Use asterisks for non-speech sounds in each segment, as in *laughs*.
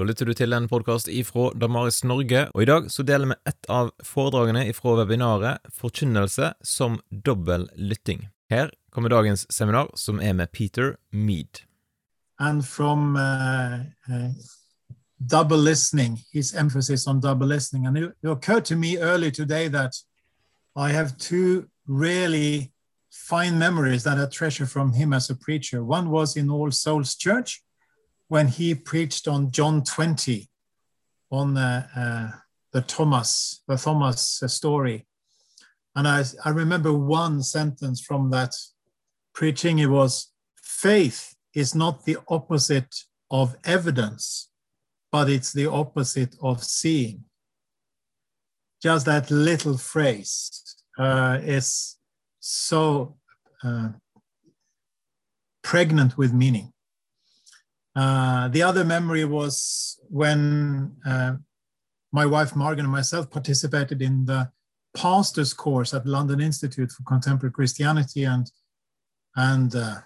Da lytter du til en podkast ifra Damaris Norge, og i dag så deler vi ett av foredragene ifra webinaret Forkynnelse som dobbel lytting. Her kommer dagens seminar, som er med Peter Mead. and from uh, uh, double listening, his emphasis on double listening. And it, it occurred to me early today that I have two really fine memories that I treasure from him as a preacher. One was in All Souls Church when he preached on John 20 on uh, uh, the Thomas, the Thomas uh, story. And I, I remember one sentence from that preaching. It was faith is not the opposite of evidence, but it's the opposite of seeing. Just that little phrase uh, is so uh, pregnant with meaning. Uh, the other memory was when uh, my wife Margaret and myself participated in the pastor's course at London Institute for Contemporary Christianity, and and uh,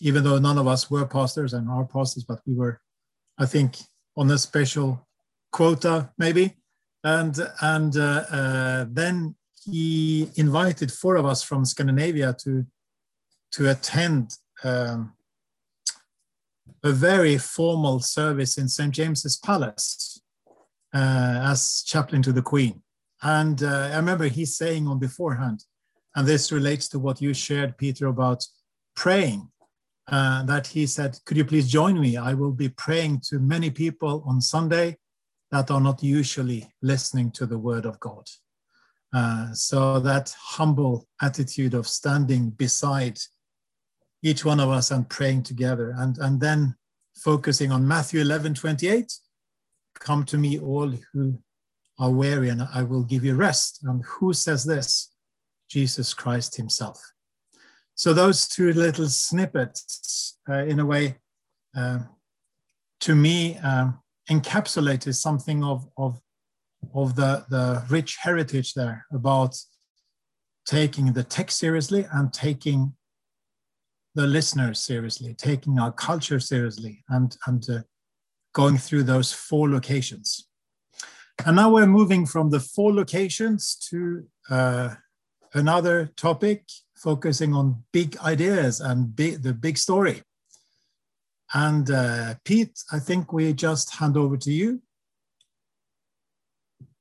even though none of us were pastors and are pastors, but we were, I think, on a special quota maybe, and and uh, uh, then he invited four of us from Scandinavia to to attend um, a very formal service in St James's Palace uh, as chaplain to the Queen. And uh, I remember he saying on beforehand, and this relates to what you shared, Peter, about praying uh, that he said, Could you please join me? I will be praying to many people on Sunday that are not usually listening to the word of God. Uh, so that humble attitude of standing beside each one of us and praying together, and, and then focusing on Matthew 11 28, come to me, all who are weary, and I will give you rest. And who says this? Jesus Christ Himself. So those two little snippets, uh, in a way, uh, to me, um, encapsulated something of, of, of the, the rich heritage there about taking the text seriously and taking the listeners seriously, taking our culture seriously, and, and uh, going through those four locations. And now we're moving from the four locations to uh, another topic focusing on big ideas and big, the big story. And uh, Pete, I think we just hand over to you.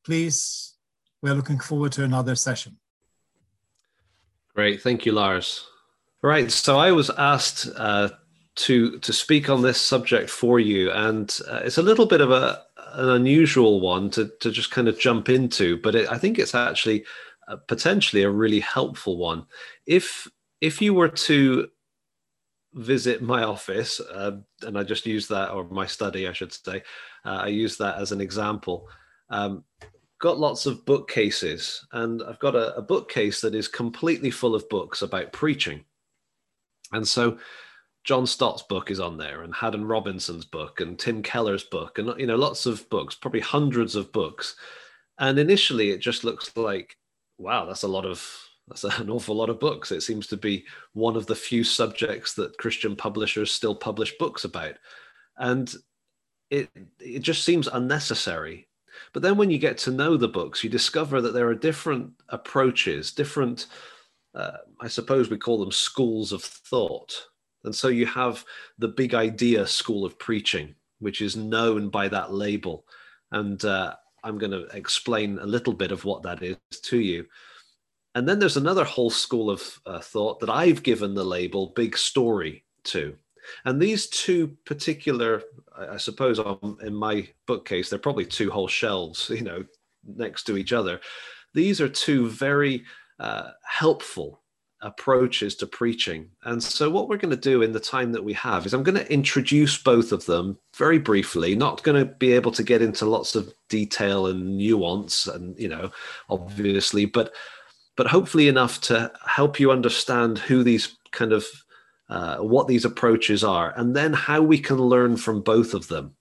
Please, we're looking forward to another session. Great, thank you, Lars. Right, so I was asked uh, to to speak on this subject for you, and uh, it's a little bit of a an unusual one to to just kind of jump into, but it, I think it's actually uh, potentially a really helpful one. If if you were to visit my office, uh, and I just use that, or my study, I should say, uh, I use that as an example. Um, got lots of bookcases, and I've got a, a bookcase that is completely full of books about preaching. And so John Stott's book is on there, and Haddon Robinson's book, and Tim Keller's book, and you know, lots of books, probably hundreds of books. And initially, it just looks like, wow, that's a lot of that's an awful lot of books. It seems to be one of the few subjects that Christian publishers still publish books about, and it it just seems unnecessary. But then, when you get to know the books, you discover that there are different approaches, different uh, I suppose we call them schools of thought. And so you have the big idea school of preaching, which is known by that label. And uh, I'm going to explain a little bit of what that is to you. And then there's another whole school of uh, thought that I've given the label big story to. And these two particular, I suppose, on, in my bookcase, they're probably two whole shelves, *laughs* you know, next to each other. These are two very uh, helpful approaches to preaching. And so, what we're going to do in the time that we have is I'm going to introduce both of them very briefly, not going to be able to get into lots of detail and nuance, and, you know, obviously, but but hopefully enough to help you understand who these kind of uh, what these approaches are and then how we can learn from both of them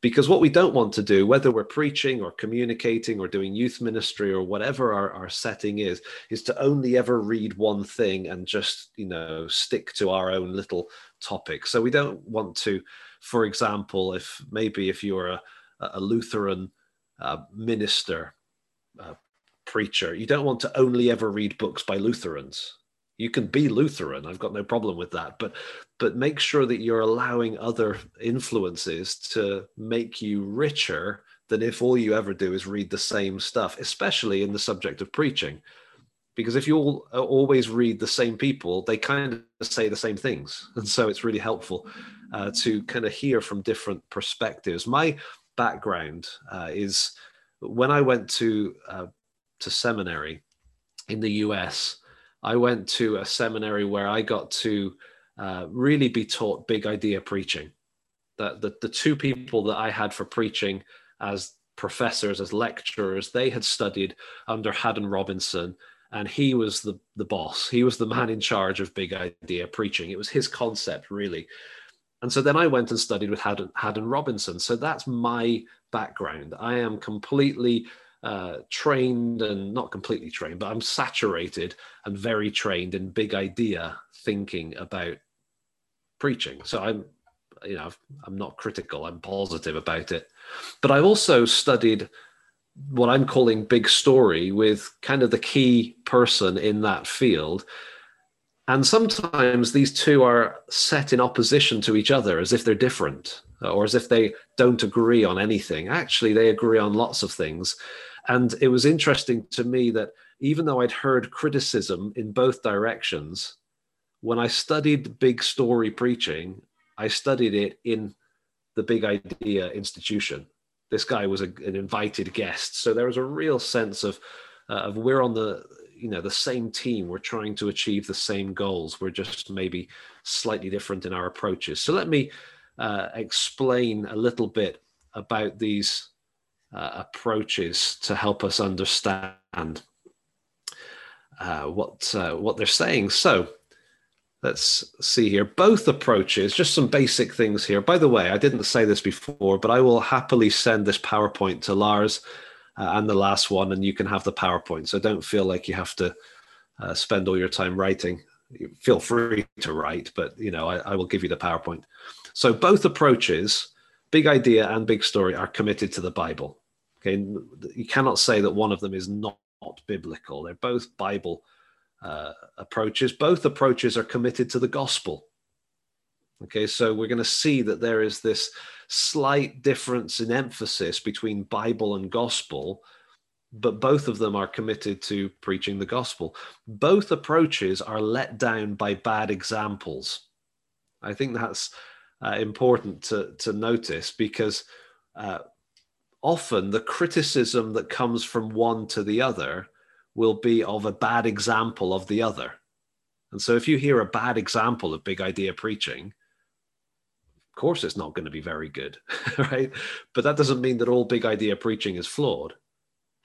because what we don't want to do whether we're preaching or communicating or doing youth ministry or whatever our, our setting is is to only ever read one thing and just you know stick to our own little topic so we don't want to for example, if maybe if you're a, a Lutheran uh, minister, uh, preacher, you don't want to only ever read books by Lutherans. You can be Lutheran. I've got no problem with that, but but make sure that you're allowing other influences to make you richer than if all you ever do is read the same stuff, especially in the subject of preaching. Because if you all always read the same people, they kind of say the same things. And so it's really helpful uh, to kind of hear from different perspectives. My background uh, is when I went to uh, to seminary in the US, I went to a seminary where I got to uh, really be taught big idea preaching. That the, the two people that I had for preaching as professors, as lecturers, they had studied under Haddon Robinson, and he was the, the boss. He was the man in charge of big idea preaching. It was his concept, really. And so then I went and studied with Haddon, Haddon Robinson. So that's my background. I am completely uh, trained and not completely trained, but I'm saturated and very trained in big idea thinking about preaching. So I'm, you know, I'm not critical. I'm positive about it. But I also studied what I'm calling big story with kind of the key person in that field. And sometimes these two are set in opposition to each other as if they're different or as if they don't agree on anything. Actually, they agree on lots of things. And it was interesting to me that even though I'd heard criticism in both directions, when I studied big story preaching, I studied it in the big idea institution. This guy was a, an invited guest, so there was a real sense of uh, of we're on the you know the same team. We're trying to achieve the same goals. We're just maybe slightly different in our approaches. So let me uh, explain a little bit about these uh, approaches to help us understand uh, what uh, what they're saying. So let's see here. Both approaches, just some basic things here. By the way, I didn't say this before, but I will happily send this PowerPoint to Lars uh, and the last one, and you can have the PowerPoint. So don't feel like you have to uh, spend all your time writing. Feel free to write, but you know I, I will give you the PowerPoint. So both approaches, big idea and big story, are committed to the Bible. Okay, you cannot say that one of them is not, not biblical. They're both Bible uh, approaches. Both approaches are committed to the gospel. Okay, so we're going to see that there is this slight difference in emphasis between Bible and gospel, but both of them are committed to preaching the gospel. Both approaches are let down by bad examples. I think that's uh, important to, to notice because uh, often the criticism that comes from one to the other will be of a bad example of the other. And so if you hear a bad example of big idea preaching, of course it's not going to be very good, *laughs* right? But that doesn't mean that all big idea preaching is flawed.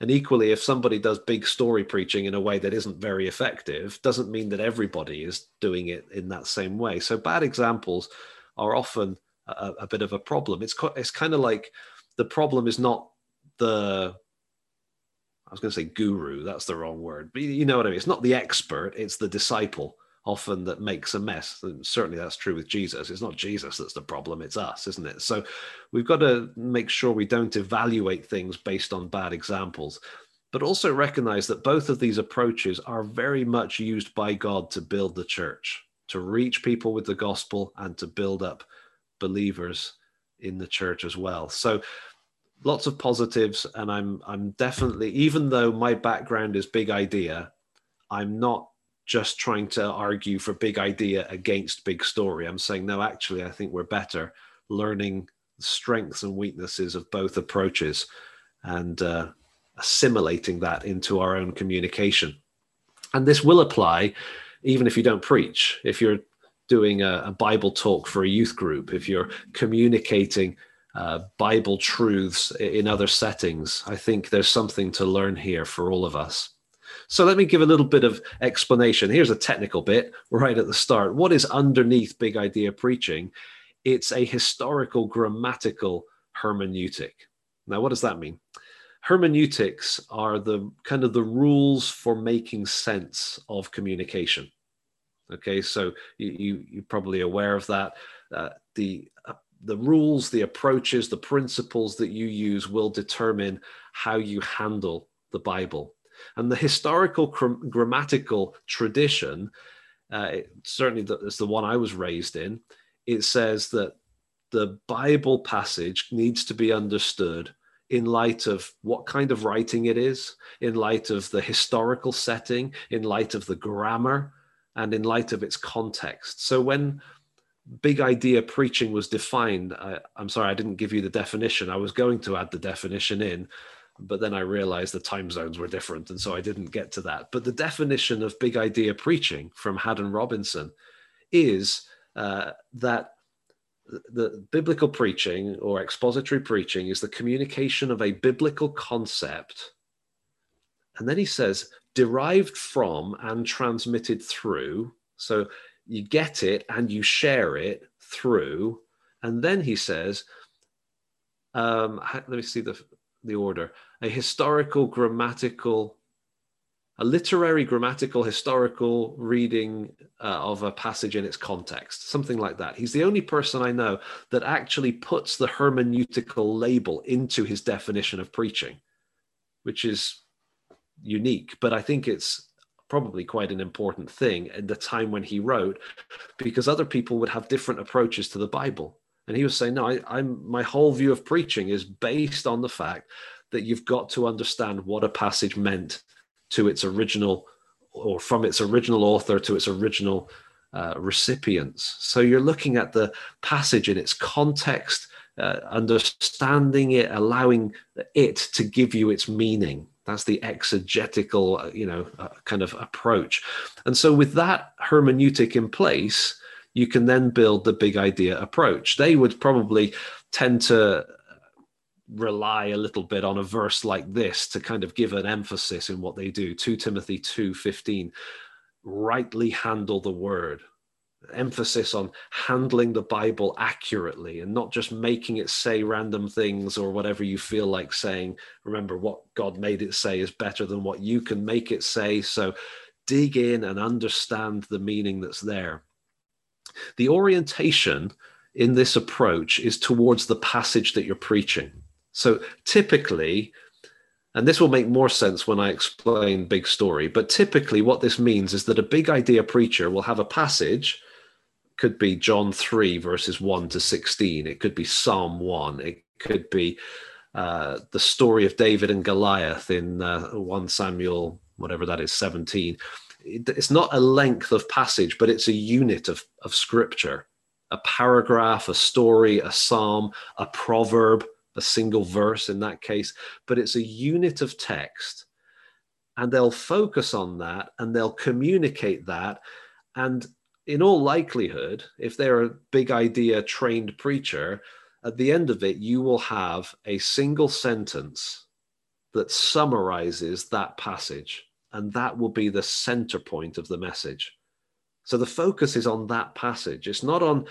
And equally, if somebody does big story preaching in a way that isn't very effective, doesn't mean that everybody is doing it in that same way. So bad examples are often a, a bit of a problem. It's it's kind of like the problem is not the I was going to say guru, that's the wrong word, but you know what I mean. It's not the expert, it's the disciple often that makes a mess. And certainly that's true with Jesus. It's not Jesus that's the problem, it's us, isn't it? So we've got to make sure we don't evaluate things based on bad examples, but also recognize that both of these approaches are very much used by God to build the church, to reach people with the gospel and to build up believers in the church as well. So lots of positives and i'm i'm definitely even though my background is big idea i'm not just trying to argue for big idea against big story i'm saying no actually i think we're better learning the strengths and weaknesses of both approaches and uh, assimilating that into our own communication and this will apply even if you don't preach if you're doing a, a bible talk for a youth group if you're communicating uh, Bible truths in other settings. I think there's something to learn here for all of us. So let me give a little bit of explanation. Here's a technical bit right at the start. What is underneath big idea preaching? It's a historical grammatical hermeneutic. Now, what does that mean? Hermeneutics are the kind of the rules for making sense of communication. Okay, so you, you, are probably aware of that. Uh, the the rules, the approaches, the principles that you use will determine how you handle the Bible. And the historical cr- grammatical tradition, uh, certainly the, it's the one I was raised in, it says that the Bible passage needs to be understood in light of what kind of writing it is, in light of the historical setting, in light of the grammar, and in light of its context. So when big idea preaching was defined, I, am sorry, I didn't give you the definition. I was going to add the definition in, but then I realized the time zones were different. And so I didn't get to that. But the definition of big idea preaching from Haddon Robinson is uh, that the biblical preaching or expository preaching is the communication of a biblical concept. And then he says, derived from and transmitted through. So you get it and you share it through. And then he says, um, let me see the, the order a historical, grammatical, a literary, grammatical, historical reading uh, of a passage in its context, something like that. He's the only person I know that actually puts the hermeneutical label into his definition of preaching, which is unique, but I think it's probably quite an important thing at the time when he wrote, because other people would have different approaches to the Bible. And he was saying, no, I, am my whole view of preaching is based on the fact that you've got to understand what a passage meant to its original or from its original author to its original uh, recipients. So you're looking at the passage in its context, uh, understanding it, allowing it to give you its meaning. That's the exegetical, uh, you know, uh, kind of approach. And so with that hermeneutic in place, you can then build the big idea approach. They would probably tend to rely a little bit on a verse like this to kind of give an emphasis in what they do 2 timothy 2.15 rightly handle the word emphasis on handling the bible accurately and not just making it say random things or whatever you feel like saying remember what god made it say is better than what you can make it say. So dig in and understand the meaning that's there. The orientation in this approach is towards the passage that you're preaching. So typically, and this will make more sense when I explain big story, but typically what this means is that a big idea preacher will have a passage, could be John 3, verses 1 to 16, it could be Psalm 1, it could be uh, the story of David and Goliath in uh, 1 Samuel, whatever that is, 17. It's not a length of passage, but it's a unit of, of scripture a paragraph, a story, a psalm, a proverb, a single verse in that case, but it's a unit of text. And they'll focus on that and they'll communicate that. And in all likelihood, if they're a big idea trained preacher, at the end of it, you will have a single sentence that summarizes that passage. And that will be the center point of the message. So the focus is on that passage. It's not on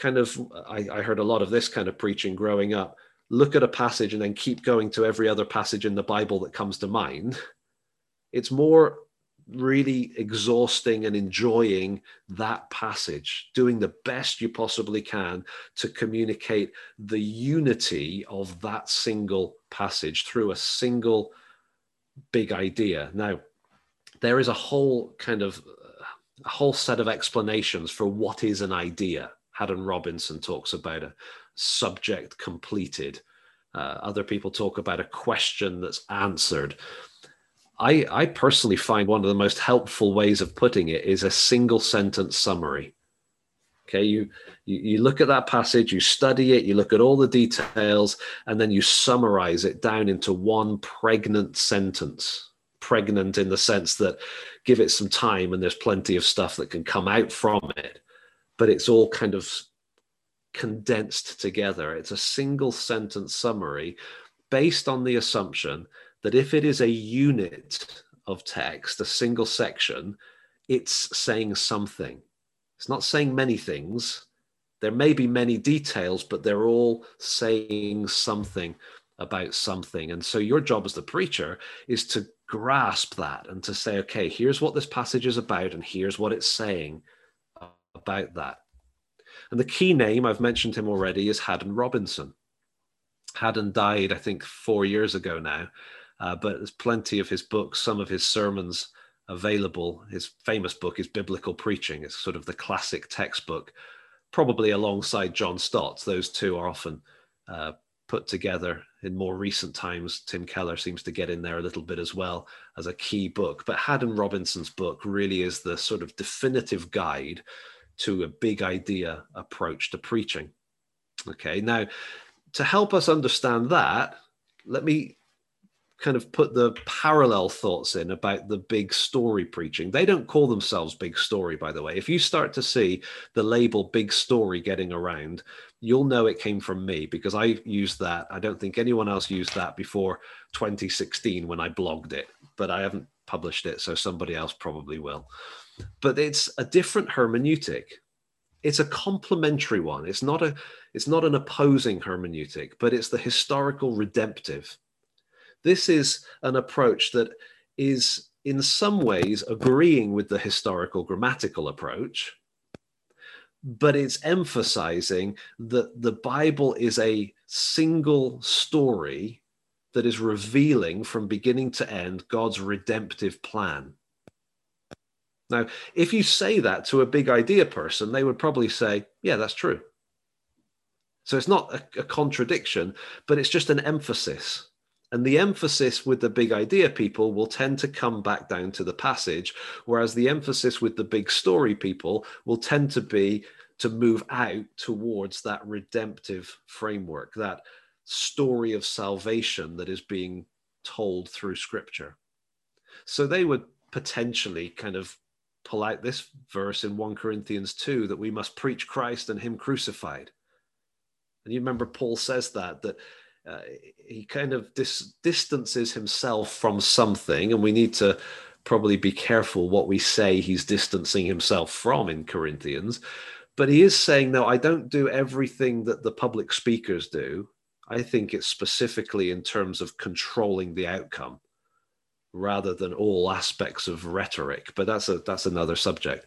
kind of, I, I heard a lot of this kind of preaching growing up look at a passage and then keep going to every other passage in the Bible that comes to mind. It's more really exhausting and enjoying that passage, doing the best you possibly can to communicate the unity of that single passage through a single big idea. Now, there is a whole kind of a whole set of explanations for what is an idea. Haddon Robinson talks about a subject completed. Uh, other people talk about a question that's answered. I, I personally find one of the most helpful ways of putting it is a single sentence summary. Okay, you, you, you look at that passage, you study it, you look at all the details, and then you summarize it down into one pregnant sentence. Pregnant in the sense that give it some time and there's plenty of stuff that can come out from it, but it's all kind of condensed together. It's a single sentence summary based on the assumption that if it is a unit of text, a single section, it's saying something. It's not saying many things. There may be many details, but they're all saying something about something. And so your job as the preacher is to grasp that and to say, okay, here's what this passage is about, and here's what it's saying about that. And the key name, I've mentioned him already, is Haddon Robinson. Haddon died, I think, four years ago now, uh, but there's plenty of his books, some of his sermons available. His famous book is Biblical Preaching. It's sort of the classic textbook, probably alongside John Stott's. Those two are often uh, put together in more recent times. Tim Keller seems to get in there a little bit as well as a key book. But Haddon Robinson's book really is the sort of definitive guide to a big idea approach to preaching. Okay, now to help us understand that, let me kind of put the parallel thoughts in about the big story preaching. They don't call themselves big story, by the way. If you start to see the label big story getting around, you'll know it came from me because I used that. I don't think anyone else used that before 2016 when I blogged it, but I haven't published it, so somebody else probably will. But it's a different hermeneutic. It's a complementary one. It's not a it's not an opposing hermeneutic, but it's the historical redemptive. This is an approach that is in some ways agreeing with the historical grammatical approach, but it's emphasizing that the Bible is a single story that is revealing from beginning to end God's redemptive plan. Now, if you say that to a big idea person, they would probably say, Yeah, that's true. So it's not a, a contradiction, but it's just an emphasis. And the emphasis with the big idea people will tend to come back down to the passage, whereas the emphasis with the big story people will tend to be to move out towards that redemptive framework, that story of salvation that is being told through scripture. So they would potentially kind of pull out this verse in 1 Corinthians 2 that we must preach Christ and Him crucified. And you remember Paul says that, that uh, he kind of dis- distances himself from something, and we need to probably be careful what we say he's distancing himself from in Corinthians. But he is saying, no, I don't do everything that the public speakers do. I think it's specifically in terms of controlling the outcome rather than all aspects of rhetoric. But that's a that's another subject.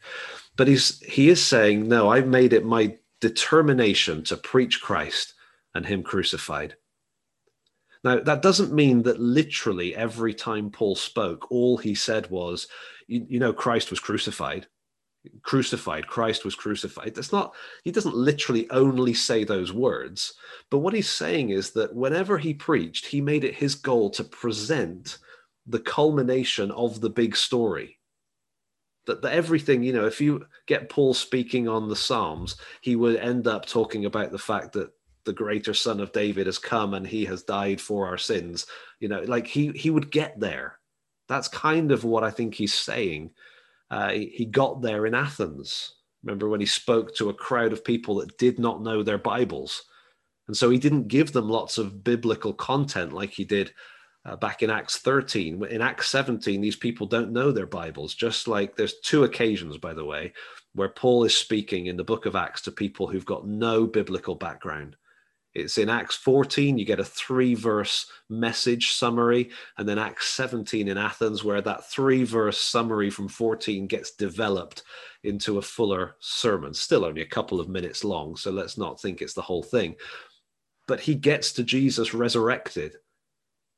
But he's he is saying, no, I've made it my determination to preach Christ and him crucified. Now, that doesn't mean that literally every time Paul spoke, all he said was, you, you, know, Christ was crucified. Crucified, Christ was crucified. That's not, he doesn't literally only say those words. But what he's saying is that whenever he preached, he made it his goal to present the culmination of the big story. That, that everything, you know, if you get Paul speaking on the Psalms, he would end up talking about the fact that the greater son of David has come and he has died for our sins. You know, like he he would get there. That's kind of what I think he's saying. Uh, he, got there in Athens. Remember when he spoke to a crowd of people that did not know their Bibles, and so he didn't give them lots of biblical content like he did uh, back in Acts 13. In Acts 17, these people don't know their Bibles, just like there's two occasions, by the way, where Paul is speaking in the book of Acts to people who've got no biblical background. It's in Acts 14, you get a three verse message summary, and then Acts 17 in Athens, where that three verse summary from 14 gets developed into a fuller sermon. Still only a couple of minutes long, so let's not think it's the whole thing. But he gets to Jesus resurrected.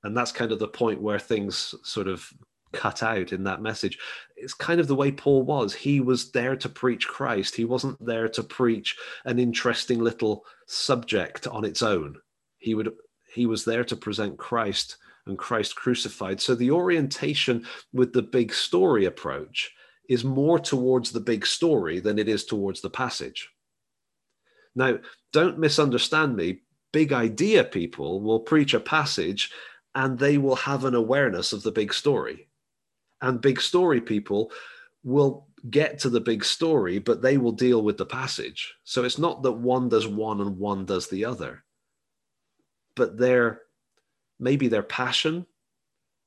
And that's kind of the point where things sort of cut out in that message. It's kind of the way Paul was. He was there to preach Christ. He wasn't there to preach an interesting little subject on its own. He would he was there to present Christ and Christ crucified. So the orientation with the big story approach is more towards the big story than it is towards the passage. Now, don't misunderstand me. Big idea people will preach a passage and they will have an awareness of the big story and big story people will get to the big story, but they will deal with the passage. So it's not that one does one and one does the other, but their maybe their passion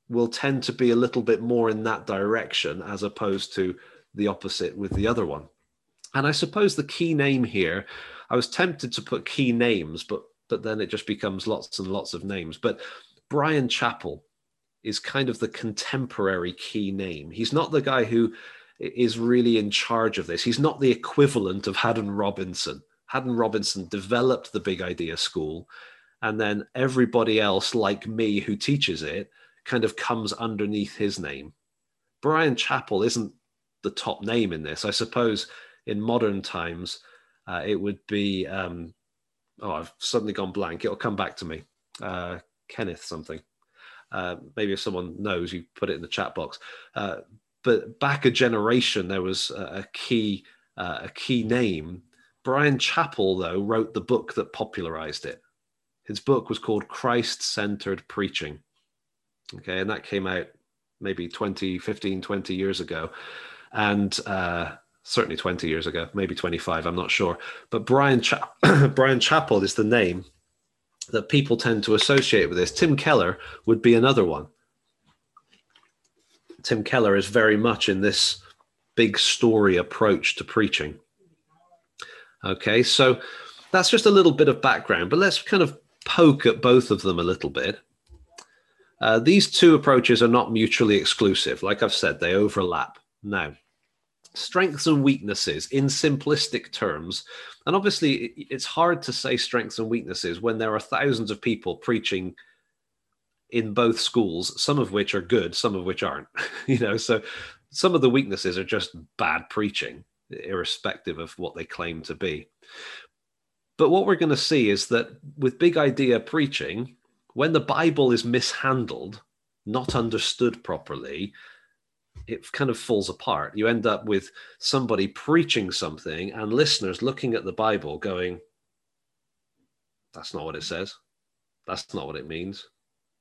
will tend to be a little bit more in that direction as opposed to the opposite with the other one. And I suppose the key name here, I was tempted to put key names, but but then it just becomes lots and lots of names. But Bryan Chapell is kind of the contemporary key name. He's not the guy who is really in charge of this. He's not the equivalent of Haddon Robinson. Haddon Robinson developed the big idea school, and then everybody else, like me, who teaches it, kind of comes underneath his name. Bryan Chapell isn't the top name in this. I suppose in modern times, uh, it would be. Um, oh, I've suddenly gone blank. It'll come back to me. Uh, Kenneth something. Uh, maybe if someone knows, you put it in the chat box. Uh, but back a generation, there was a, key uh, a key name. Bryan Chapell, though, wrote the book that popularized it. His book was called Christ Centered Preaching. Okay, and that came out maybe 20, 15, 20 years ago. And uh, certainly 20 years ago, maybe 25, I'm not sure. But Bryan, Cha- *clears throat* Bryan Chapell is the name that people tend to associate with this. Tim Keller would be another one. Tim Keller is very much in this big story approach to preaching. Okay, so that's just a little bit of background, but let's kind of poke at both of them a little bit. Uh, these two approaches are not mutually exclusive. Like I've said, they overlap. Now, strengths and weaknesses in simplistic terms. And obviously, it's hard to say strengths and weaknesses when there are thousands of people preaching in both schools, some of which are good, some of which aren't. *laughs* you know, so some of the weaknesses are just bad preaching, irrespective of what they claim to be. But what we're going to see is that with big idea preaching, when the Bible is mishandled, not understood properly, it kind of falls apart. You end up with somebody preaching something and listeners looking at the Bible going, that's not what it says. That's not what it means.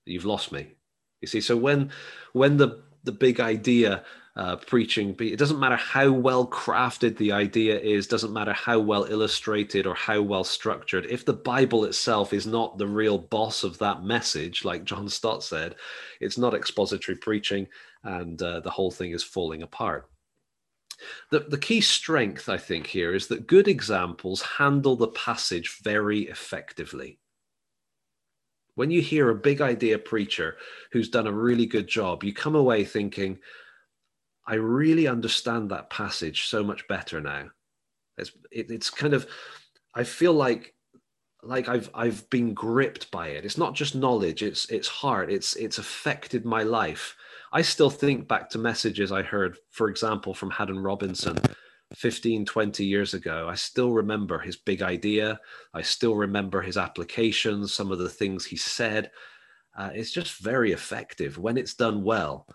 You've lost me. You see, so when when the the big idea uh, preaching. It doesn't matter how well crafted the idea is, doesn't matter how well illustrated or how well structured. If the Bible itself is not the real boss of that message, like John Stott said, it's not expository preaching and uh, the whole thing is falling apart. The, the key strength, I think, here is that good examples handle the passage very effectively. When you hear a big idea preacher who's done a really good job, you come away thinking, I really understand that passage so much better now. It's it, it's kind of I feel like like I've I've been gripped by it. It's not just knowledge, it's it's heart. It's it's affected my life. I still think back to messages I heard, for example, from Haddon Robinson 15, 20 years ago. I still remember his big idea. I still remember his applications, some of the things he said. Uh, it's just very effective when it's done well.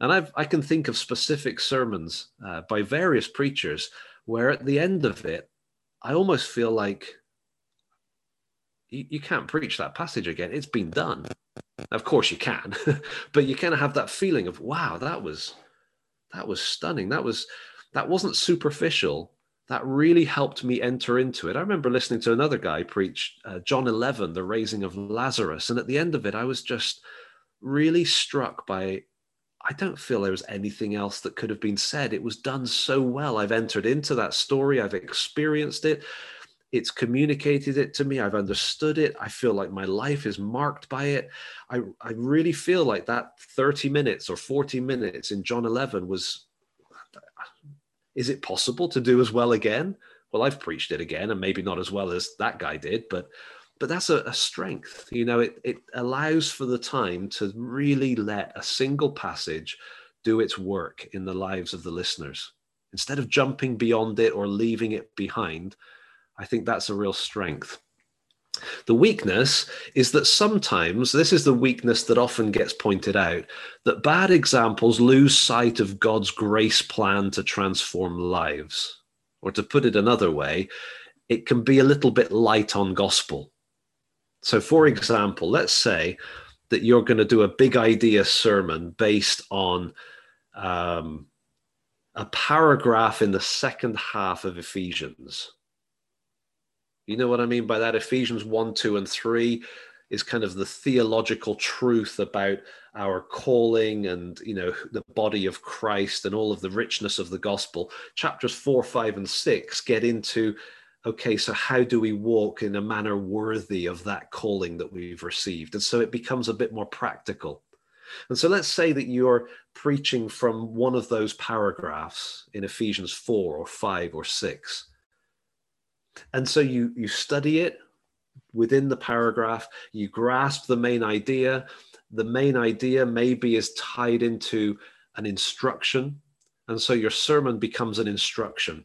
And I've, I can think of specific sermons uh, by various preachers where at the end of it, I almost feel like you, you can't preach that passage again. It's been done. Of course you can, *laughs* but you kind of have that feeling of, wow, that was that was stunning. That was that wasn't superficial. That really helped me enter into it. I remember listening to another guy preach uh, John 11, the raising of Lazarus. And at the end of it, I was just really struck by I don't feel there was anything else that could have been said. It was done so well. I've entered into that story, I've experienced it, it's communicated it to me, I've understood it. I feel like my life is marked by it. I, I really feel like that 30 minutes or 40 minutes in John 11 was is it possible to do as well again? Well, I've preached it again, and maybe not as well as that guy did, but but that's a, a, strength you know it, it allows for the time to really let a single passage do its work in the lives of the listeners. Instead of jumping beyond it or leaving it behind i think that's a real strength. The weakness is that sometimes this is the weakness that often gets pointed out that bad examples lose sight of god's grace plan to transform lives. Or to put it another way it can be a little bit light on gospel so, for example, let's say that you're going to do a big idea sermon based on um, a paragraph in the second half of Ephesians. You know what I mean by that? Ephesians 1, 2, and 3 is kind of the theological truth about our calling and you know the body of Christ and all of the richness of the gospel. Chapters 4, 5, and 6 get into okay, so how do we walk in a manner worthy of that calling that we've received? And so it becomes a bit more practical. And so let's say that you're preaching from one of those paragraphs in Ephesians 4 or 5 or 6. And so you you study it within the paragraph, you grasp the main idea. The main idea maybe is tied into an instruction. And so your sermon becomes an instruction.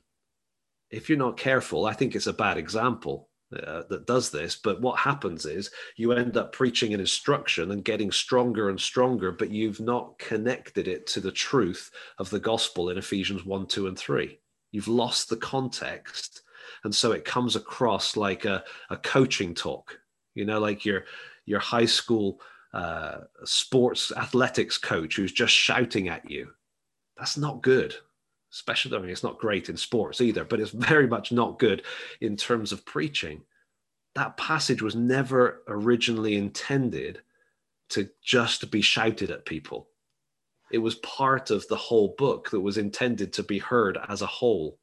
If you're not careful, I think it's a bad example uh, that does this. But what happens is you end up preaching an instruction and getting stronger and stronger, but you've not connected it to the truth of the gospel in Ephesians 1, 2, and 3. You've lost the context. And so it comes across like a, a coaching talk, you know, like your, your high school uh, sports athletics coach who's just shouting at you. That's not good especially, I mean, it's not great in sports either, but it's *laughs* very much not good in terms of preaching. That passage was never originally intended to just be shouted at people. It was part of the whole book that was intended to be heard as a whole.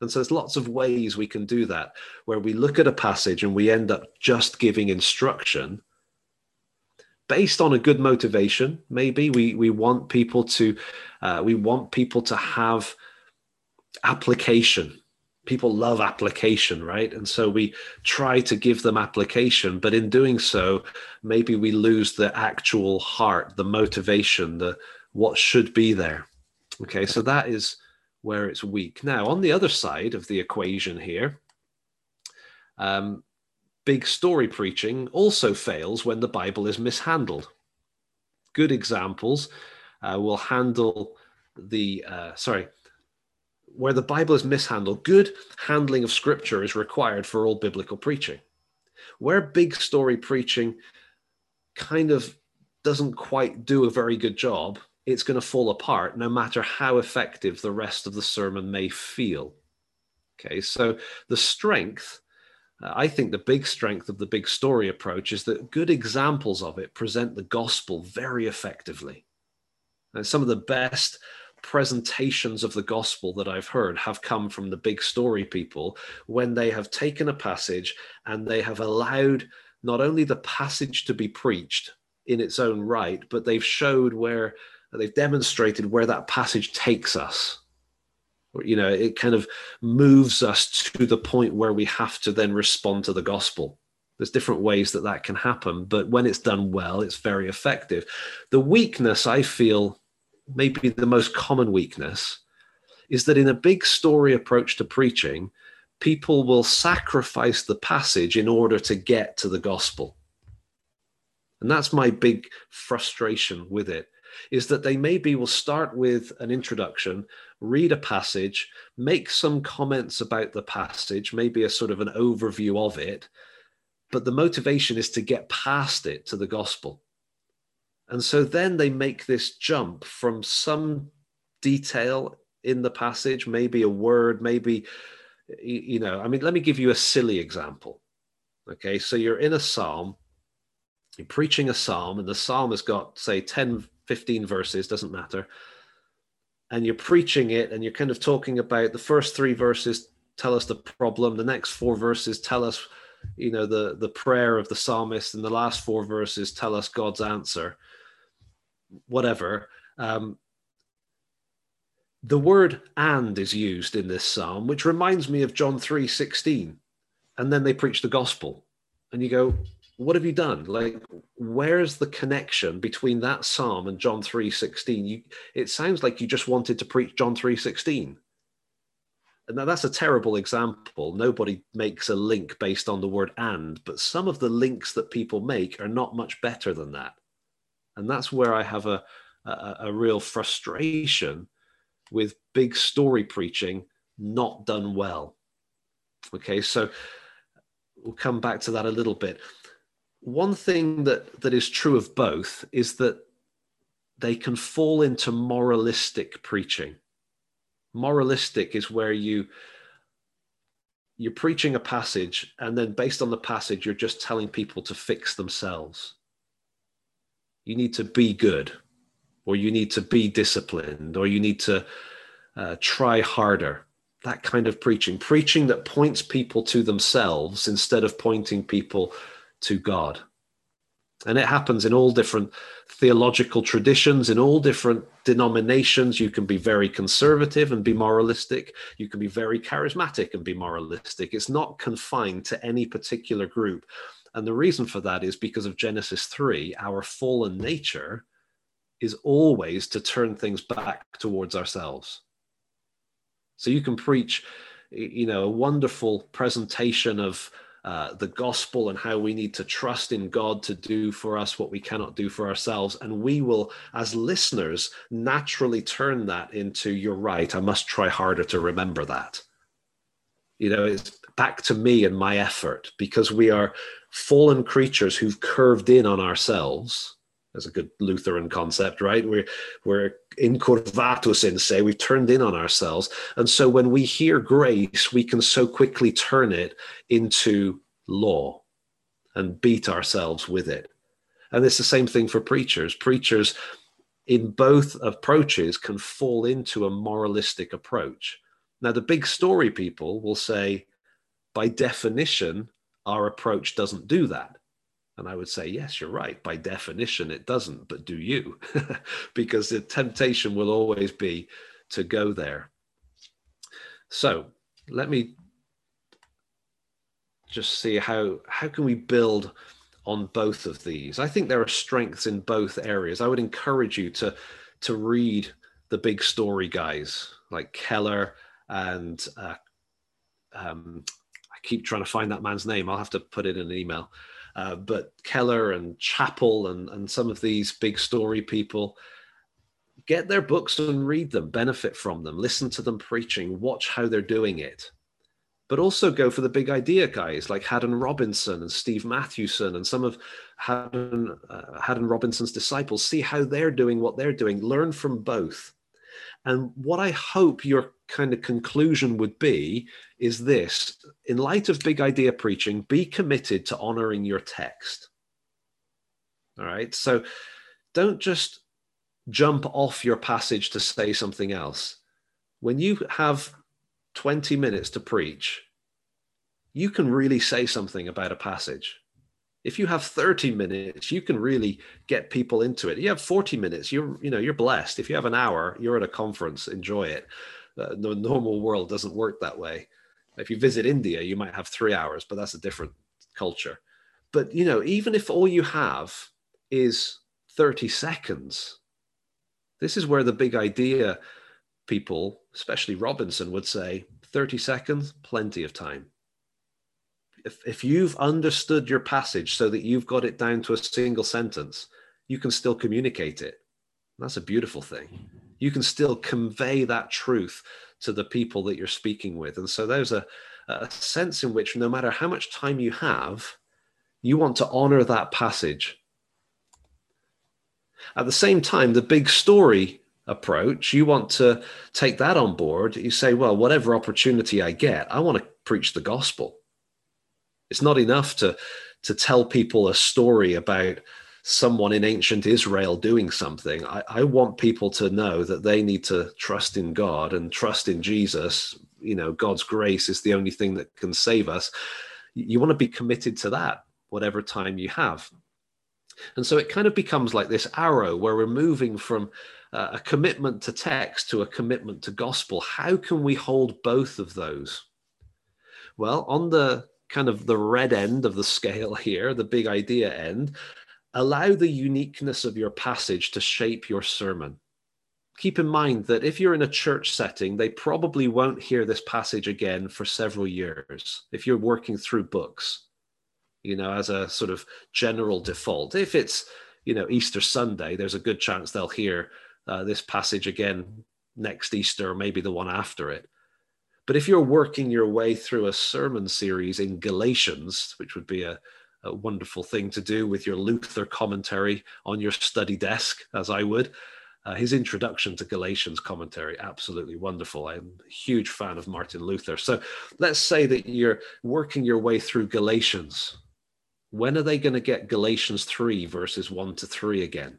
And so there's lots of ways we can do that, where we look at a passage and we end up just giving instruction based on a good motivation. Maybe we we want people to uh, we want people to have application. People love application right? And so we try to give them application but in doing so maybe we lose the actual heart the motivation the what should be there. Okay so that is where it's weak. Now on the other side of the equation here um, big story preaching also fails when the bible is mishandled. Good examples uh, will handle the uh, sorry where the Bible is mishandled, good handling of scripture is required for all biblical preaching. Where big story preaching kind of doesn't quite do a very good job, it's going to fall apart no matter how effective the rest of the sermon may feel. Okay, so the strength, uh, I think the big strength of the big story approach is that good examples of it present the gospel very effectively. And some of the best presentations of the gospel that I've heard have come from the big story people when they have taken a passage and they have allowed not only the passage to be preached in its own right, but they've showed where they've demonstrated where that passage takes us. You know, it kind of moves us to the point where we have to then respond to the gospel. There's different ways that that can happen, but when it's done well, it's very effective. The weakness I feel maybe the most common weakness is that in a big story approach to preaching, people will sacrifice the passage in order to get to the gospel. And that's my big frustration with it is that they maybe will start with an introduction, read a passage, make some comments about the passage, maybe a sort of an overview of it, but the motivation is to get past it to the gospel. And so then they make this jump from some detail in the passage, maybe a word, maybe, you know, I mean, let me give you a silly example. Okay, so you're in a psalm, you're preaching a psalm, and the psalm has got, say, 10, 15 verses, doesn't matter. And you're preaching it, and you're kind of talking about the first three verses tell us the problem, the next four verses tell us, you know, the, the prayer of the psalmist, and the last four verses tell us God's answer whatever. Um, the word and is used in this psalm, which reminds me of John 3 16. And then they preach the gospel. And you go, what have you done? Like, where's the connection between that psalm and John 3 16? You, it sounds like you just wanted to preach John 3 16. And now that's a terrible example. Nobody makes a link based on the word and, but some of the links that people make are not much better than that and that's where I have a, a, a real frustration with big story preaching not done well. Okay, so we'll come back to that a little bit. One thing that, that is true of both is that they can fall into moralistic preaching. Moralistic is where you you're preaching a passage and then based on the passage you're just telling people to fix themselves you need to be good or you need to be disciplined or you need to uh, try harder that kind of preaching preaching that points people to themselves instead of pointing people to god And it happens in all different theological traditions, in all different denominations. You can be very conservative and be moralistic. You can be very charismatic and be moralistic. It's not confined to any particular group. And the reason for that is because of Genesis 3, our fallen nature is always to turn things back towards ourselves. So you can preach, you know, a wonderful presentation of uh, the gospel and how we need to trust in God to do for us what we cannot do for ourselves. And we will, as listeners, naturally turn that into, you're right, I must try harder to remember that. You know, it's back to me and my effort because we are fallen creatures who've curved in on ourselves. That's a good Lutheran concept, right? We're we're incurvatus in se, we've turned in on ourselves. And so when we hear grace, we can so quickly turn it into law and beat ourselves with it. And it's the same thing for preachers. Preachers in both approaches can fall into a moralistic approach. Now, the big story people will say, by definition, our approach doesn't do that. And I would say, yes, you're right. By definition, it doesn't, but do you? *laughs* because the temptation will always be to go there. So let me just see how how can we build on both of these. I think there are strengths in both areas. I would encourage you to to read the big story guys like Keller and uh, um, I keep trying to find that man's name. I'll have to put it in an email. Uh, but Keller and Chapell and, and some of these big story people, get their books and read them, benefit from them, listen to them preaching, watch how they're doing it. But also go for the big idea guys like Haddon Robinson and Steve Mathewson and some of Haddon, uh, Haddon Robinson's disciples. See how they're doing what they're doing. Learn from both. And what I hope your kind of conclusion would be is this in light of big idea preaching, be committed to honoring your text. All right. So don't just jump off your passage to say something else. When you have 20 minutes to preach, you can really say something about a passage. If you have 30 minutes, you can really get people into it. You have 40 minutes, you're you know, you're blessed. If you have an hour, you're at a conference, enjoy it. Uh, the normal world doesn't work that way. If you visit India, you might have 3 hours, but that's a different culture. But you know, even if all you have is 30 seconds, this is where the big idea people, especially Robinson, would say 30 seconds, plenty of time. If, if you've understood your passage so that you've got it down to a single sentence, you can still communicate it. That's a beautiful thing. You can still convey that truth to the people that you're speaking with. And so there's a, a sense in which no matter how much time you have, you want to honor that passage at the same time, the big story approach, you want to take that on board. You say, well, whatever opportunity I get, I want to preach the gospel. It's not enough to, to tell people a story about someone in ancient Israel doing something. I, I want people to know that they need to trust in God and trust in Jesus. You know, God's grace is the only thing that can save us. You want to be committed to that, whatever time you have. And so it kind of becomes like this arrow where we're moving from uh, a commitment to text to a commitment to gospel. How can we hold both of those? Well, on the kind of the red end of the scale *laughs* here, the big idea end, allow the uniqueness of your passage to shape your sermon. Keep in mind that if you're in a church setting, they probably won't hear this passage again for several years if you're working through books you know, as a sort of general default. If it's, you know, Easter Sunday, there's a good chance they'll hear uh, this passage again next Easter or maybe the one after it. But if you're working your way through a sermon series in Galatians, which would be a, a wonderful thing to do with your Luther commentary on your study desk, as I would, uh, his introduction to Galatians commentary, absolutely wonderful. I'm a huge fan of Martin Luther. So let's say that you're working your way through Galatians when are they going to get Galatians 3, verses 1 to 3 again?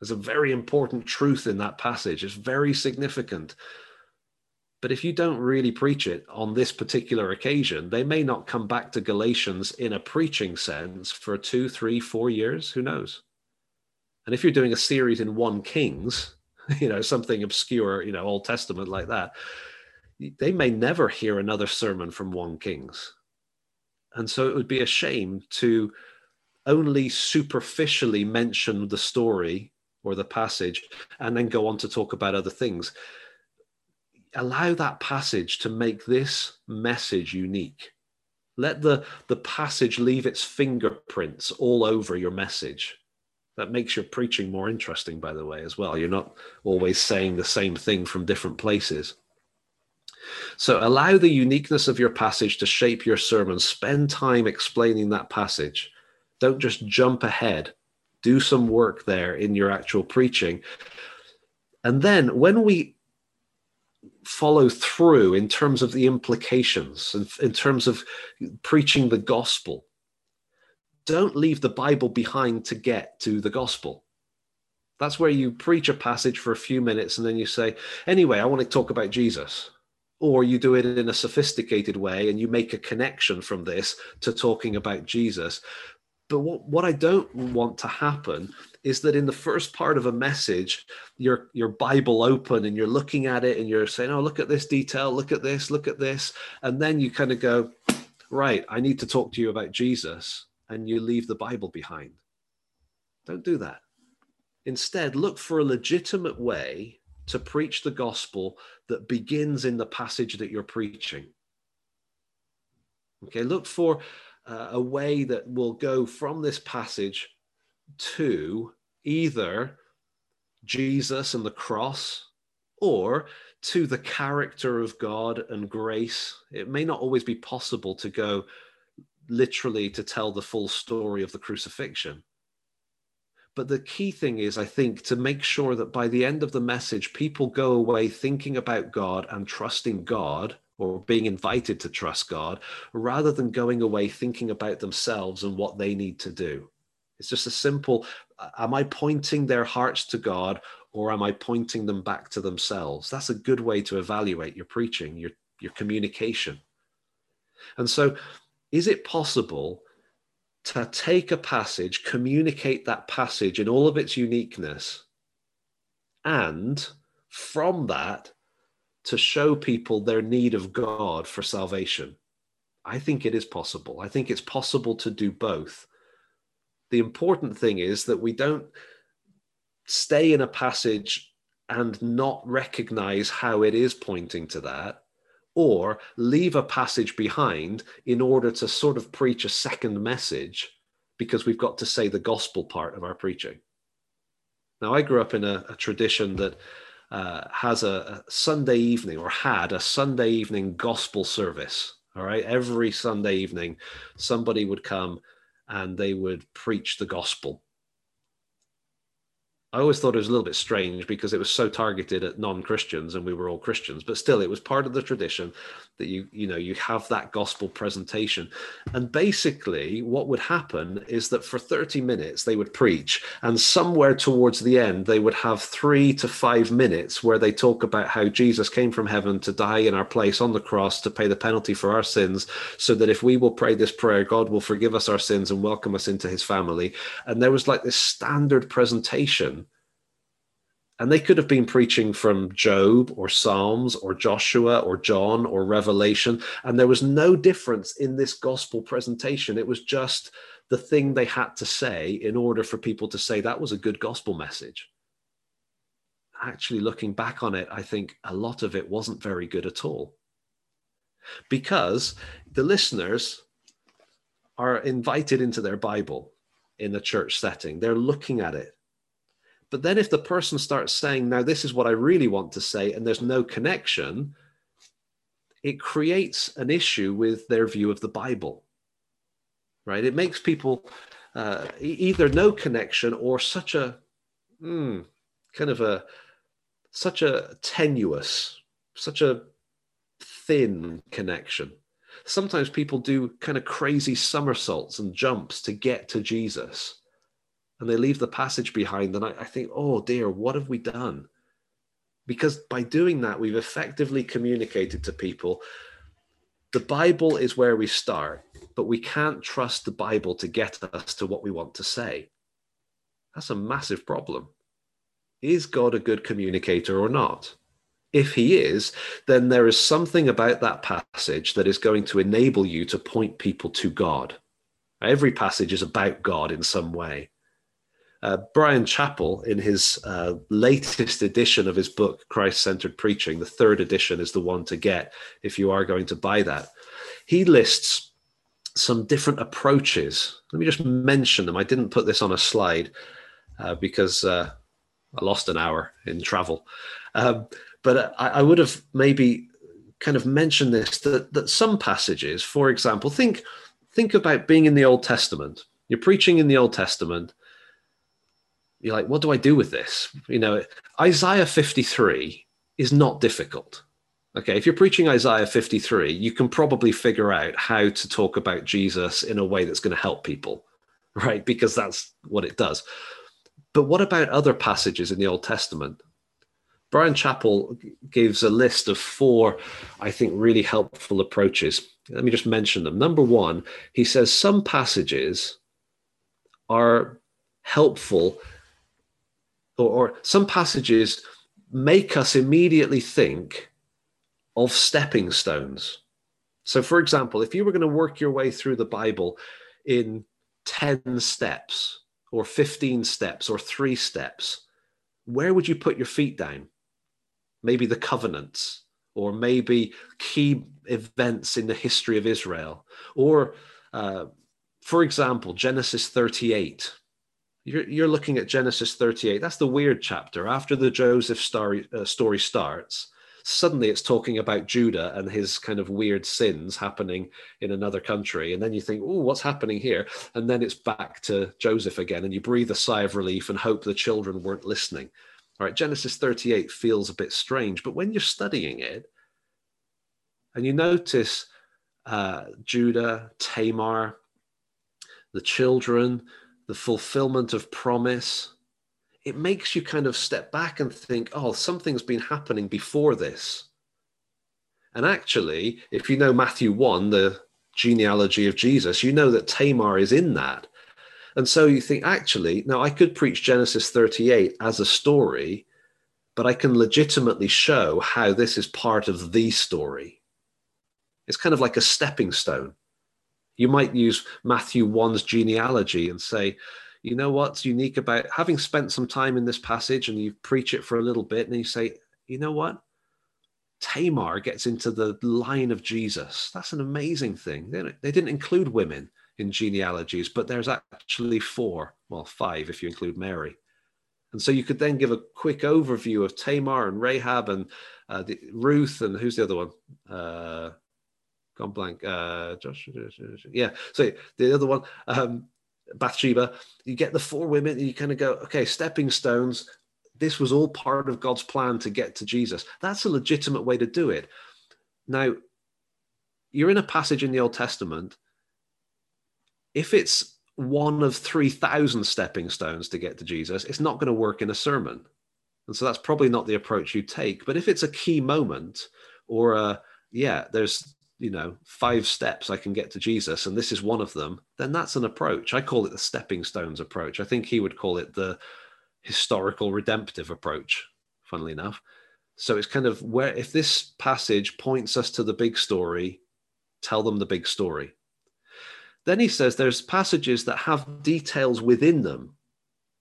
There's a very important truth in that passage. It's very significant. But if you don't really preach it on this particular occasion, they may not come back to Galatians in a preaching sense for two, three, four years. Who knows? And if you're doing a series in 1 Kings, *laughs* you know, something obscure, you know, Old Testament like that, they may never hear another sermon from 1 Kings. And so it would be a shame to only superficially mention the story or the passage and then go on to talk about other things. Allow that passage to make this message unique. Let the, the passage leave its fingerprints all over your message. That makes your preaching more interesting, by the way, as well. You're not always saying the same thing from different places. So allow the uniqueness of your passage to shape your sermon. Spend time explaining that passage. Don't just jump ahead. Do some work there in your actual preaching. And then when we follow through in terms of the implications and in terms of preaching the gospel, don't leave the Bible behind to get to the gospel. That's where you preach a passage for a few minutes and then you say, anyway, I want to talk about Jesus or you do it in a sophisticated way and you make a connection from this to talking about Jesus. But what, what I don't want to happen is that in the first part of a message, your your Bible open and you're looking at it and you're saying, "Oh, look at this detail, look at this, look at this," and then you kind of go, "Right, I need to talk to you about Jesus," and you leave the Bible behind. Don't do that. Instead, look for a legitimate way to preach the gospel that begins in the passage that you're preaching. Okay, look for uh, a way that will go from this passage to either Jesus and the cross or to the character of God and grace. It may not always be possible to go literally to tell the full story of the crucifixion. But the key thing is, I think, to make sure that by the end of the message, people go away thinking about God and trusting God or being invited to trust God rather than going away thinking about themselves and what they need to do. It's just a simple am I pointing their hearts to God or am I pointing them back to themselves? That's a good way to evaluate your preaching, your, your communication. And so, is it possible to take a passage, communicate that passage in all of its uniqueness, and from that, to show people their need of God for salvation. I think it is possible. I think it's possible to do both. The important thing is that we don't stay in a passage and not recognize how it is pointing to that or leave a passage behind in order to sort of preach a second message because we've got to say the gospel part of our preaching. Now, I grew up in a, a tradition that uh, has a, a Sunday evening or had a Sunday evening gospel service. All right. Every Sunday evening, somebody would come and they would preach the gospel. I always thought it was a little bit strange because it was so targeted at non-Christians and we were all Christians, but still it was part of the tradition that you you know you have that gospel presentation. And basically what would happen is that for 30 minutes they would preach and somewhere towards the end they would have 3 to 5 minutes where they talk about how Jesus came from heaven to die in our place on the cross to pay the penalty for our sins so that if we will pray this prayer God will forgive us our sins and welcome us into his family. And there was like this standard presentation and they could have been preaching from Job or Psalms or Joshua or John or Revelation. And there was no difference in this gospel presentation. It was just the thing they had to say in order for people to say that was a good gospel message. Actually, looking back on it, I think a lot of it wasn't very good at all. Because the listeners are invited into their Bible in a church setting, they're looking at it but then if the person starts saying, now this is what I really want to say, and there's no connection, it creates an issue with their view of the Bible, right? It makes people uh, either no connection or such a mm, kind of a such a tenuous, such a thin connection. Sometimes people do kind of crazy somersaults and jumps to get to Jesus and they leave the passage behind. And I, I think, oh dear, what have we done? Because by doing that, we've effectively communicated to people the Bible is where we start, but we can't trust the Bible to get us to what we want to say. That's a massive problem. Is God a good communicator or not? If he is, then there is something about that passage that is going to enable you to point people to God. Every passage is about God in some way. Uh, Bryan Chapell, in his uh, latest edition of his book, Christ Centered Preaching, the third edition is the one to get if you are going to buy that. He lists some different approaches. Let me just mention them. I didn't put this on a slide uh, because uh, I lost an hour in travel. Um, but I, I, would have maybe kind of mentioned this that, that some passages, for example, think think about being in the Old Testament. You're preaching in the Old Testament. You're like, what do I do with this? You know, Isaiah 53 is not difficult. Okay, if you're preaching Isaiah 53, you can probably figure out how to talk about Jesus in a way that's going to help people, *laughs* right? Because that's what it does. But what about other passages in the Old Testament? Bryan Chapell gives a list of four, I think, really helpful approaches. Let me just mention them. Number one, he says some passages are helpful, or, or some passages make us immediately think of stepping stones. So, for example, if you were going to work your way through the Bible in 10 steps, or 15 steps or three steps, where would you put your feet down? Maybe the covenants, or maybe key events in the history of Israel, or, uh, for example, Genesis 38. You're, you're looking at Genesis 38. That's the weird chapter. After the Joseph story, uh, story starts, suddenly it's talking about Judah and his kind of weird sins happening in another country. And then you think, oh, what's happening here? And then it's back to Joseph again, and you breathe a sigh of relief and hope the children weren't listening. All right, Genesis 38 feels a bit strange, but when you're studying it and you notice uh, Judah, Tamar, the children, the fulfillment of promise, it makes you kind of step back and think, oh, something's been happening before this. And actually, if you know Matthew 1, the genealogy of Jesus, you know that Tamar is in that. And so you think, actually, now I could preach Genesis 38 as a story, but I can legitimately show how this is part of the story. It's kind of like a stepping stone. You might use Matthew 1's genealogy and say, you know what's unique about having spent some time in this passage and you preach it for a little bit and you say, you know what? Tamar gets into the line of Jesus. That's an amazing thing. They, didn't include women in genealogies, but there's actually four, well, five if you include Mary. And so you could then give a quick overview of Tamar and Rahab and uh, the, Ruth and who's the other one? Uh, gone blank. Uh, Josh, yeah. So the other one, um, Bathsheba, you get the four women, and you kind of go, okay, stepping stones. This was all part of God's plan to get to Jesus. That's a legitimate way to do it. Now, you're in a passage in the Old Testament. If it's one of 3,000 stepping stones to get to Jesus, it's not going to work in a sermon. And so that's probably not the approach you take. But if it's a key moment or a, yeah, there's you know five steps i can get to jesus and this is one of them then that's an approach. I call it the stepping stones approach. I think he would call it the historical redemptive approach funnily enough. So it's kind of where if this passage points us to the big story tell them the big story. Then he says there's passages that have details within them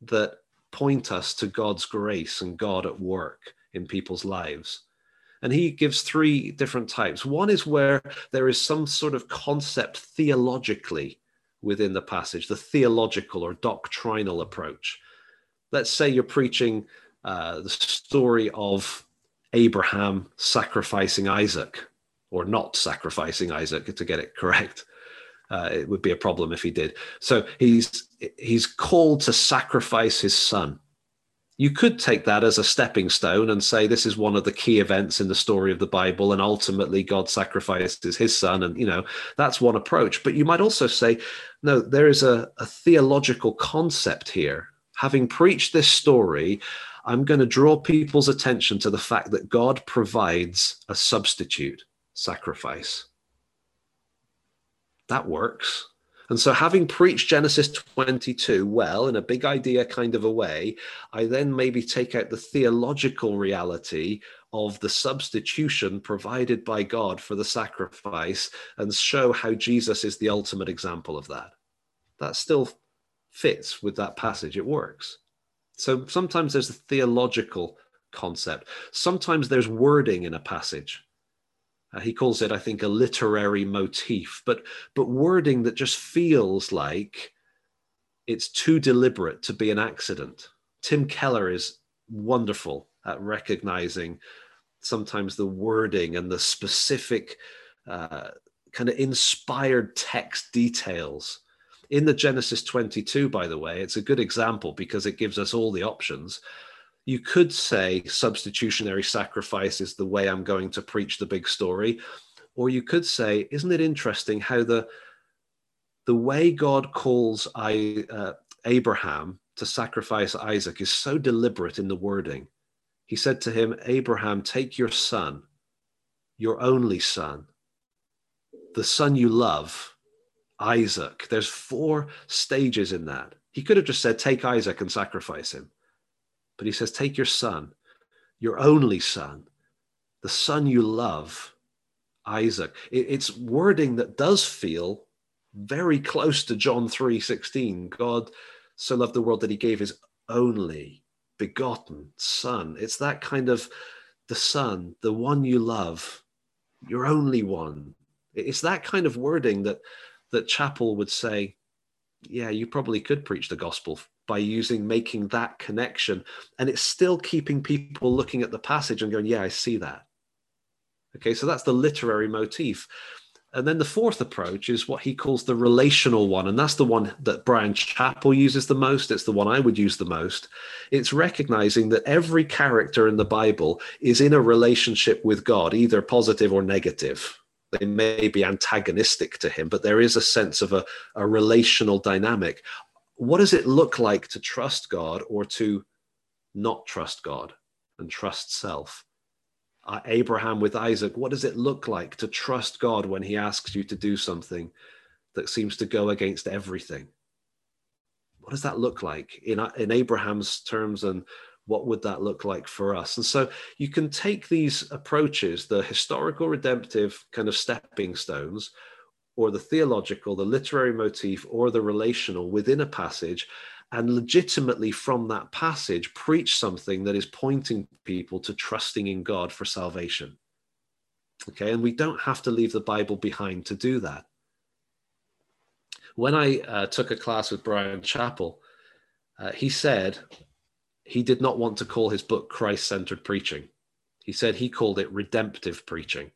that point us to god's grace and god at work in people's lives and he gives three different types. One is where there is some sort of concept theologically within the passage, the theological or doctrinal approach. Let's say you're preaching uh, the story of Abraham sacrificing Isaac or not sacrificing Isaac to get it correct. Uh, it would be a problem if he did. So he's he's called to sacrifice his son you could take that as a stepping stone and say this is one of the key events in the story of the bible and ultimately god sacrifices his son and you know that's one approach but you might also say no there is a, a theological concept here having preached this story I'm going to draw people's attention to the fact that God provides a substitute sacrifice. That works. And so, having preached Genesis 22 well, in a big idea kind of a way, I then maybe take out the theological reality of the substitution provided by God for the sacrifice and show how Jesus is the ultimate example of that. That still fits with that passage, it works. So, sometimes there's a theological concept, sometimes there's wording in a passage uh, he calls it, I think, a literary motif, but but wording that just feels like it's too deliberate to be an accident. Tim Keller is wonderful at recognizing sometimes the wording and the specific uh, kind of inspired text details. In the Genesis 22, by the way, it's a good example because it gives us all the options you could say substitutionary sacrifice is the way I'm going to preach the big story. Or you could say, isn't it interesting how the, the way God calls I, uh, Abraham to sacrifice Isaac is so deliberate in the wording. He said to him, Abraham, take your son, your only son, the son you love, Isaac. There's four stages in that. He could have just said, Take Isaac and sacrifice him. But he says, Take your son, your only son, the son you love, Isaac. it's wording that does feel very close to John 3 16. God so loved the world that he gave his only begotten son. It's that kind of the son, the one you love, your only one. It's that kind of wording that that Chapell would say, yeah, you probably could preach the gospel by using making that connection. And it's still keeping people looking at the passage and going yeah i see that. Okay so that's the literary motif. And then the fourth approach is what he calls the relational one. And that's the one that Bryan Chapell uses the most. It's the one i would use the most. It's recognizing that every character in the bible is in a relationship with god either positive or negative. They may be antagonistic to him, but there is a sense of a, a relational dynamic what does it look like to trust God or to not trust God and trust self? Uh, Abraham with Isaac, what does it look like to trust God when he asks you to do something that seems to go against everything? What does that look like in, uh, in Abraham's terms and what would that look like for us? And so you can take these approaches, the historical redemptive kind of stepping stones, or the theological, the literary motif, or the relational within a passage, and legitimately from that passage preach something that is pointing people to trusting in God for salvation. Okay, and we don't have to leave the Bible behind to do that. When I uh, took a class with Bryan Chapell, uh, he said he did not want to call his book Christ centered preaching. He said he called it redemptive preaching.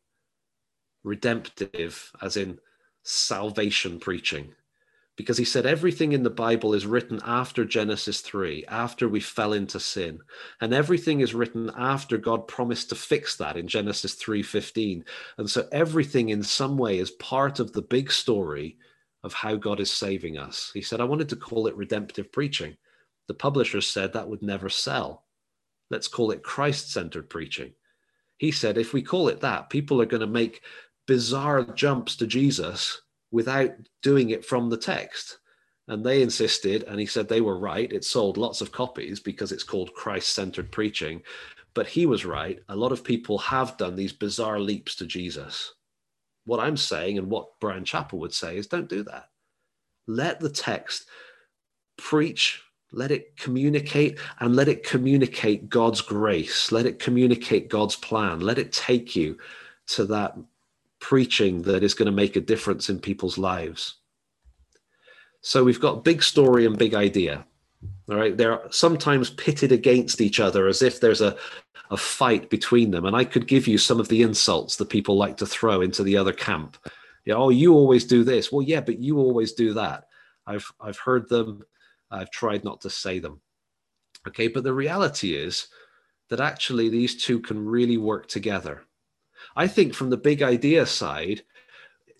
Redemptive, as in salvation preaching because he said everything in the Bible is written after Genesis 3, after we fell into sin. And everything is written after God promised to fix that in Genesis 3:15. And so everything in some way is part of the big story of how God is saving us. He said I wanted to call it redemptive preaching. The publishers said that would never sell. Let's call it Christ-centered preaching. He said if we call it that, people are going to make bizarre jumps to Jesus without doing it from the text. And they insisted, and he said they were right. It sold lots of copies because it's called Christ centered preaching. But he was right. A lot of people have done these bizarre leaps to Jesus. What I'm saying and what Bryan Chapell would say is don't do that. Let the text preach, let it communicate, and let it communicate God's grace. Let it communicate God's plan. Let it take you to that preaching that is going to make a difference in people's lives. So we've got big story and big idea. All right. They're sometimes pitted against each other as if there's a, a fight between them. And I could give you some of the insults that people like to throw into the other camp. Yeah, oh, you always do this. Well, yeah, but you always do that. I've I've heard them. I've tried not to say them. Okay, but the reality is that actually these two can really work together. I think from the big idea side,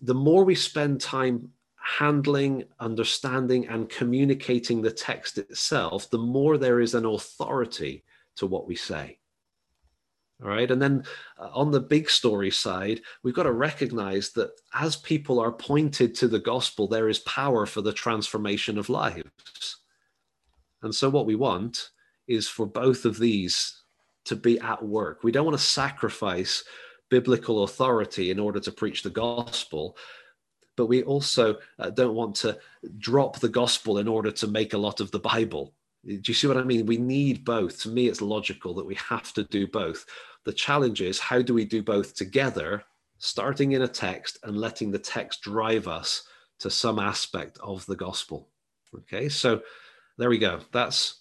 the more we spend time handling, understanding, and communicating the text itself, the more there is an authority to what we say. All right. And then uh, on the big story side, we've got to recognize that as people are pointed to the gospel, there is power for the transformation of lives. And so, what we want is for both of these to be at work. We don't want to sacrifice biblical authority in order to preach the gospel, but we also uh, don't want to drop the gospel in order to make a lot of the Bible. Do you see what I mean? We need both. To me, it's logical that we have to do both. The challenge is how do we do both together, starting in a text and letting the text drive us to some aspect of the gospel? Okay, so there we go. That's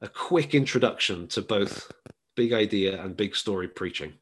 a quick introduction to both big idea and big story preaching.